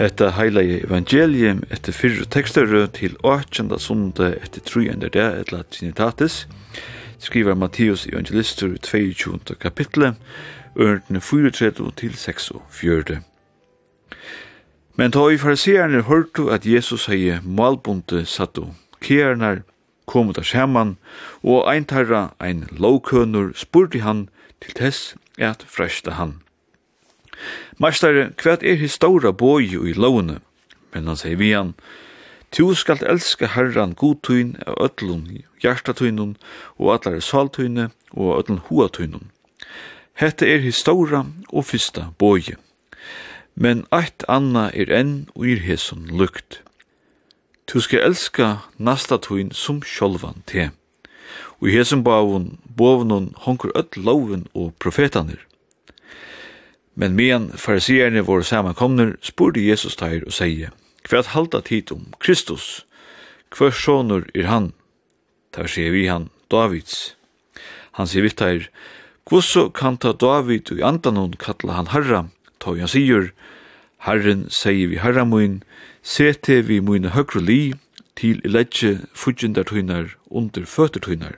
Hetta heila evangelium etter fyrre tekster til 8. sunde etter 3. det, etla Trinitatis, skriver Matteus evangelister 22. kapitlet, ørntene 34 til 46. Men ta i fariseerne hørtu at Jesus hei malbunte sattu kjernar, komet av skjermann, og ein tarra ein lovkønur spurte han til tess at freshta han. Mestare, kvært er histora boi i lovene? Men han sier vi han, Tu skalt elska herran godtun av ötlun hjartatunun og allar saltunne og ötlun öllun. Hette er historia og fyrsta boi. Men eitt anna er enn og ir hesun lukt. Tu skal elska nasta tun som sjolvan te. Og i hesun bavun, bovnun honkur öll loven og profetanir. Men medan fariserne våre samankomner, spurte Jesus teir og sier, Hva at halda tid om Kristus? Hva sonur er han? Tar sier vi han, Davids. Han sier vitt teir, Kvosso kan ta David og i andanon kalla han Herra, Ta han sier, Herren sier vi Herra moin, sete vi moin høgru li, til i ledje tøynar under føtter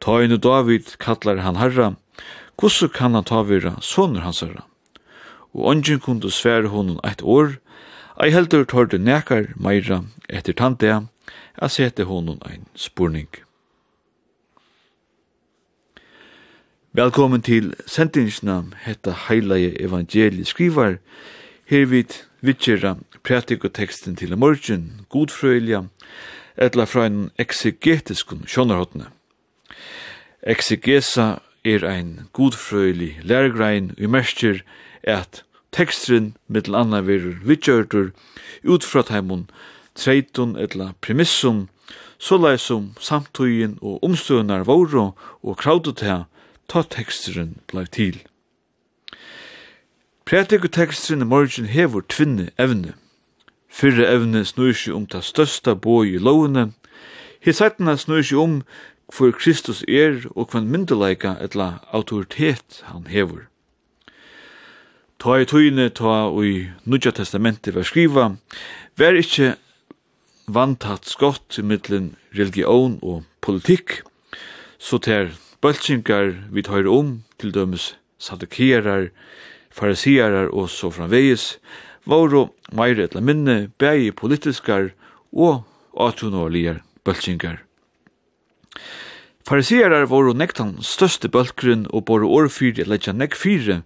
Ta inn David kallar han Herra, Hvordan kan han ta vera sonur hans herra? Og ongen kunde svære honom eit år, ei heldur tårde nekar meira etter tante, a sete honom ein spurning. Velkommen til sendingsna hetta heilige evangelie skrivar, her vid vitsjera pratikoteksten til morgen, godfrøylja, etla fra en exegetiskun sjånarhåttene. Exegesa er ein godfrøylig lærgrein i mersker at tekstren mittel anna verur vitjørtur utfra taimun treitun etla premissum såleis som samtugin og omstøvnar våro og kraudotea ta tekstrin blei til. Prætikutekstrin i morgen hefur tvinne evne. Fyrre evne snur seg om ta størsta boi i lovene, Hisaitna snur seg om hvor Kristus er og kvann myndeleika etla autoritet han hevur. Ta i tøyne ta i Nudja Testamentet var skriva, vær ikkje vantat skott i middelen religion og politikk, så ter bøltsingar vi tar om til dømes sadukerar, farisiarar og så framvegis, våro meire etla minne, bægi politiskar og atunorligar bøltsingar. Fariserar var og nektan største bølgren og bare årfyrir leggja nekk fyrir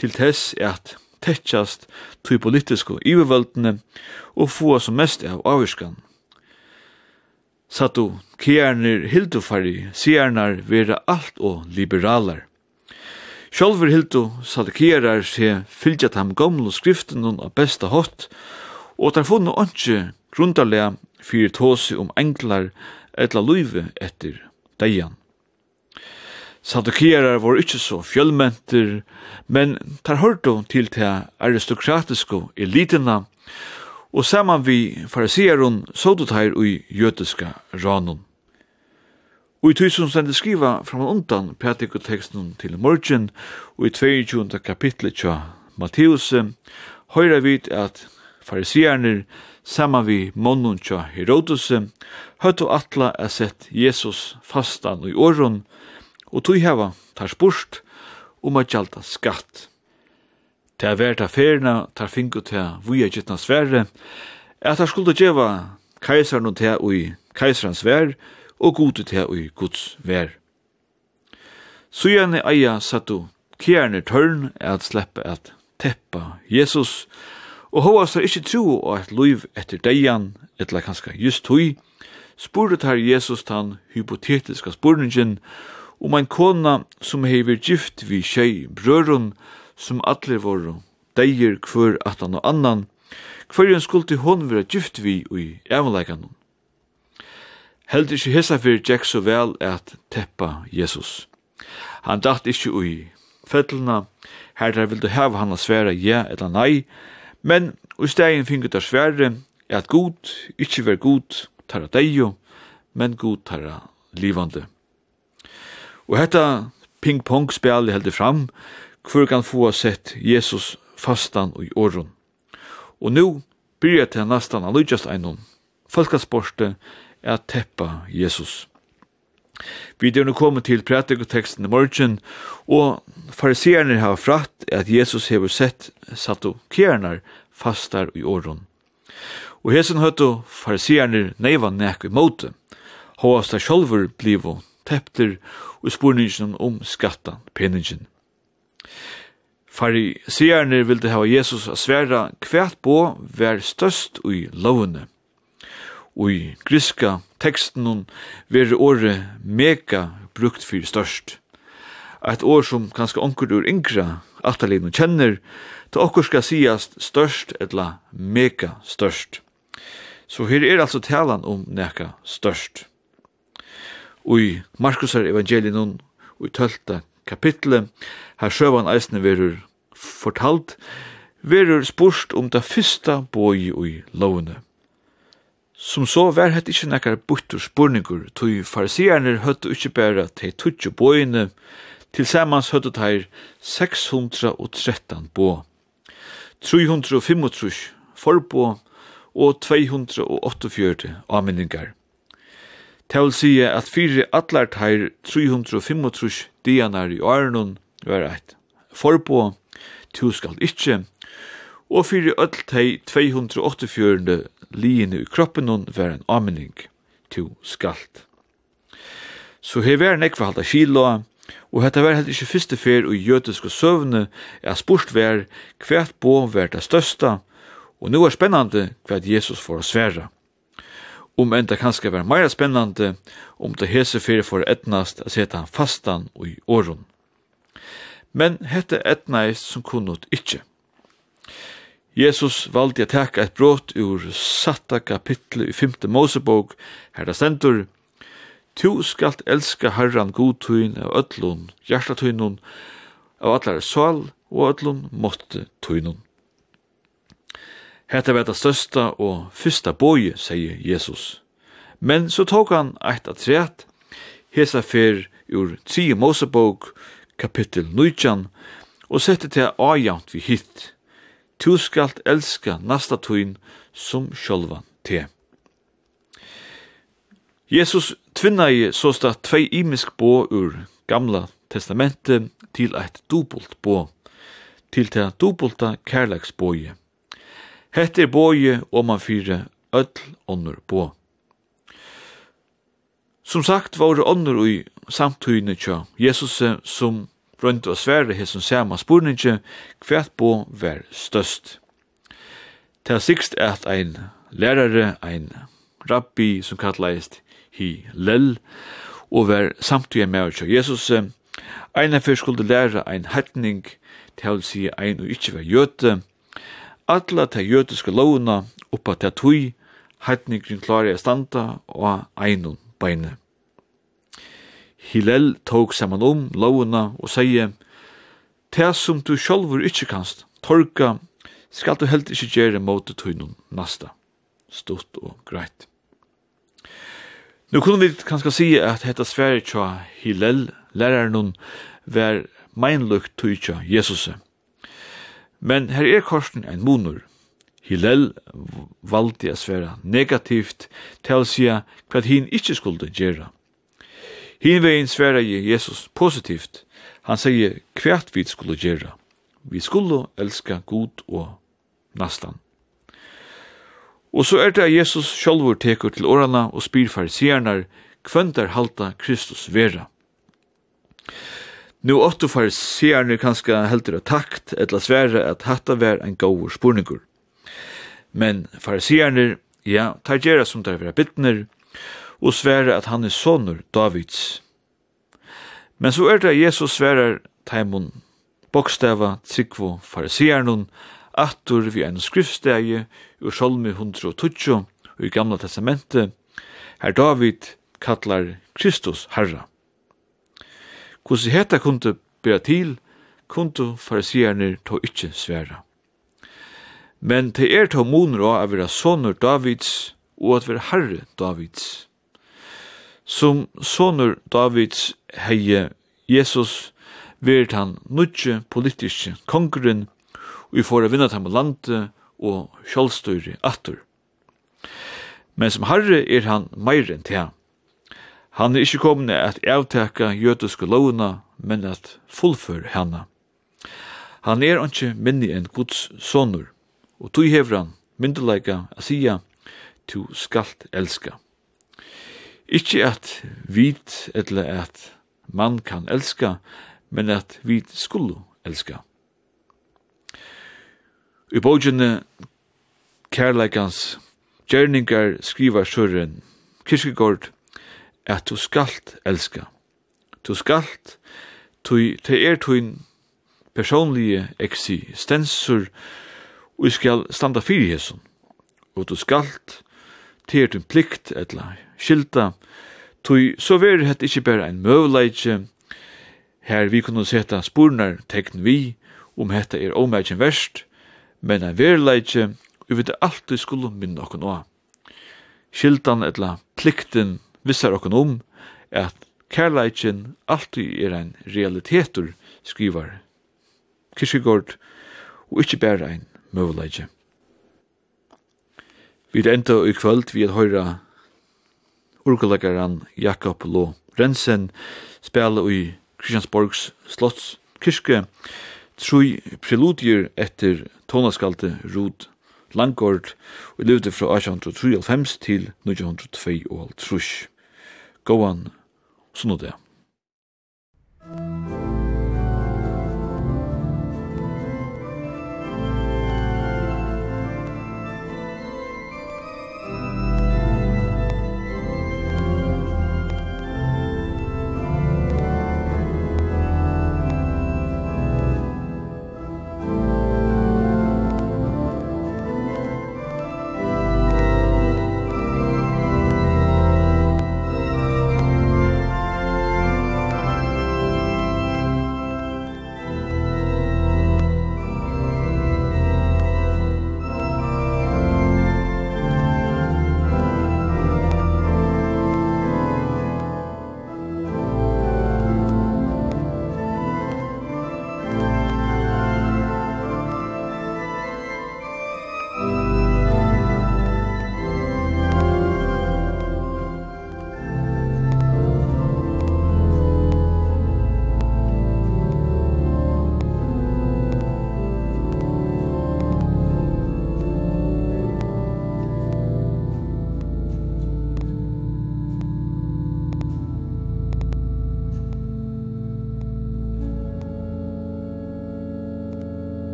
til tess at tettjast tui politisku ivervøldene og fua som mest av avirskan. Sattu kjerner hildufari siernar vera alt og liberalar. Sjálfur hildu sadukierar se fylgja tam gamlu skriftunum av besta hot og tar funnu ontsi grundarlega fyrir tåsi om englar etla luive etter deian. Sadokierar var ikkje så fjellmenter, men tar hørto til til aristokratisko elitina, og saman vi fariseeron her ui jødiska ranun. Og i tusen stendi skriva fram og undan pratikoteksten til morgen, og i 22. kapitlet tja Matteus, høyra vit at fariseerne saman vi monnun tja Herodose, høyt atla er sett Jesus fastan i åron, og tog heva tar spurt om at gjalda skatt. Ta vært vært affærene tar fingu til vuja gittna sverre, at tar skulda djeva kaisarnu og til ui kaiserans vær, og gode til ui guds vær. Sujane eia sattu kjerne tørn er at sleppe at teppa Jesus, og Og hovast er ikkje tro og eit liv etter deian, etla kanska just hui, spurte tar Jesus tan hypotetiska spurningen om ein kona som hever gift vi tjei brørun som atler våre deier kvør atan og annan, kvørjen skulle hon vera gift vi ui evanleikan. held ikkje hessa fyrir Jack så vel at teppa Jesus. Han datt ikkje ui fettelna, her der vildu heva han a sværa ja eller nei, Men i stegin fingur der sverre er at god ikkje ver god tarra deio, men god tarra livande. Og hetta ping-pong spjalli heldur fram, hver kan få sett Jesus fastan og i åren. Og nu byrja til nastan han lydjast einon. Falkasporte er teppa Jesus. Vi er nu kommet til prætikoteksten i morgen, og fariserarna har fratt at Jesus hever sett sattu kjernar fastar i åren. Og hesen høttu fariserarna neiva nek i måte. Håasta sjolver blivo tepter og spurningen om skattan, peningen. Fariserarna ville ha Jesus a sværa kvært på vær størst i lovene. Og i griska teksten ver året mega brukt fyrir størst. Eit år som kanskje onkur ur yngra atterlivene kjenner, til okkur skal siast størst etla mega størst. Så her er altså talan om neka størst. Ui Markus er evangelien og i tølta kapitlet, her sjøvan eisne verur fortalt, verur spurst om det fyrsta boi ui lovene. Som så var hett ikkje nekkar buttur spurningur, tui farisierne høttu ikkje bæra til tutsi boine, Tilsammans høttu teir 613 bo. 335 forbo og 248 avmyndingar. Det vil si at fire atlar teir 335 dianar i årenon var eit forbo, tu skal ikkje, og fire öll tei 248 liene i kroppen var en avmynding, tu skalt. Så her var nekva halda kilo, Og hetta var helt ikkje fyrste fer og jødiske søvne er spurt vær kvært bo vær det størsta, og nu er spennande kvært Jesus får sværa. Om enda kanskje var meira spennande om det hese fer for etnast at seta han fastan og i åren. Men hette etnast som kunnot ikkje. Jesus valde å teka eitt brot ur satta kapittel i 5. Mosebok, her det stendur, Tu skalt elska Herran godtuin av ötlun, hjertatuinun, av allar sval og ötlun måtte tuinun. Hetta var det størsta og fyrsta boje, sier Jesus. Men så tok han eit atræt, hesa fer ur 3 Mosebok, kapittel 19, og sette til ajant vi hitt. Tu skalt elska nasta tuin som sjolvan til. Jesus tvinna i såsta tvei imisk bo ur gamla testamentet til eit dubult bo, til til dubulta kærleiksboje. Hette er boje om man fyre öll onnur bo. Som sagt var onnur ui samtøyne tja Jesus som brønt og svære hesson sama spurninge kvært bo vær størst. Ta sikst at ein lærare, ein rabbi som kallaist Hillel, og vær samtidig med oss Jesus. Einar fyrir skulle læra ein hætning, til å si ein og ikkje var jøte, Alla ta jødiske lovna oppa ta tui, hætningrin klari standa og einun beine. Hillel tók saman om lovna og seie, Ta som du sjálfur ikkje kanst, torka, skal du heldt ikkje gjere mot tuinun nasta. Stort og greit. Nu kunne vi kanskje si at hetta svære tja Hillel, læreren hun, var meinlukt tja Jesus. Men her er korsen en monor. Hillel valde å sværa negativt til å si hva hin ikke skulle gjøre. Hin veien svære Jesus positivt. Han sier hva vi skulle gjøre. Vi skulle elska Gud og nastan. Og så er det at Jesus sjálfur tekur til årana og spyr farisiernar hvem halta Kristus vera. Nu åttu farisiernar kanska heldur av takt etla sværa at hatta ver ein gaur spurningur. Men farisiernar, ja, tar gjerra som tar vera bittner og svære at han er sonur Davids. Men så er det Jesus sværar taimun bokstava tryggvo farisiernar attur vi en skriftstegi ur Salmi og i Gamla Testamentet, her David kallar Kristus Herra. Hvordan heta kunde bera til, kunde farisierner to ikkje sværa. Men te er to moner av å være sonur Davids og at være herre Davids. Som sonur Davids heie Jesus, verit han nutje politiske kongren og vi får å vinna dem landet og kjølstøyre attur. Men som herre er han meir enn til. Han er ikkje kommende at avtaka jødiske lovuna, men at fullfør henne. Han er ikkje minni enn Guds sonur, og tog hever han myndelaga a sia, tu skalt elska. Ikkje at vit, eller at man kan elska, men at vit skulle elska. I bogene kærleikans gjerningar skriva sjøren kyrkegård at du skalt elska. Du skalt, tu, te er tuin personlige eksistensur og skal standa fyrir hesson. Og du skalt, te er tuin plikt etla skilda, tu så veri het ikkje berre ein møvleitje her vi kunne seta spurnar tekn vi, om hetta er omveikjen verst, men en við vi vet alltid skulle minna okken å. Skiltan etla plikten vissar okken om at kærleitjen alltid er ein realitetur, skrivar Kyrkjegård, og ikkje berre ein møvleitje. Vi enda i kvöld vi er høyra urgelagaren Jakob Lo Rensen spela i Kristiansborgs slotts kyrkje, troi preludier etter tonaskalte Rud Langgård og levde fra 1893 til 1902 og trus. Gåan, sånn og det.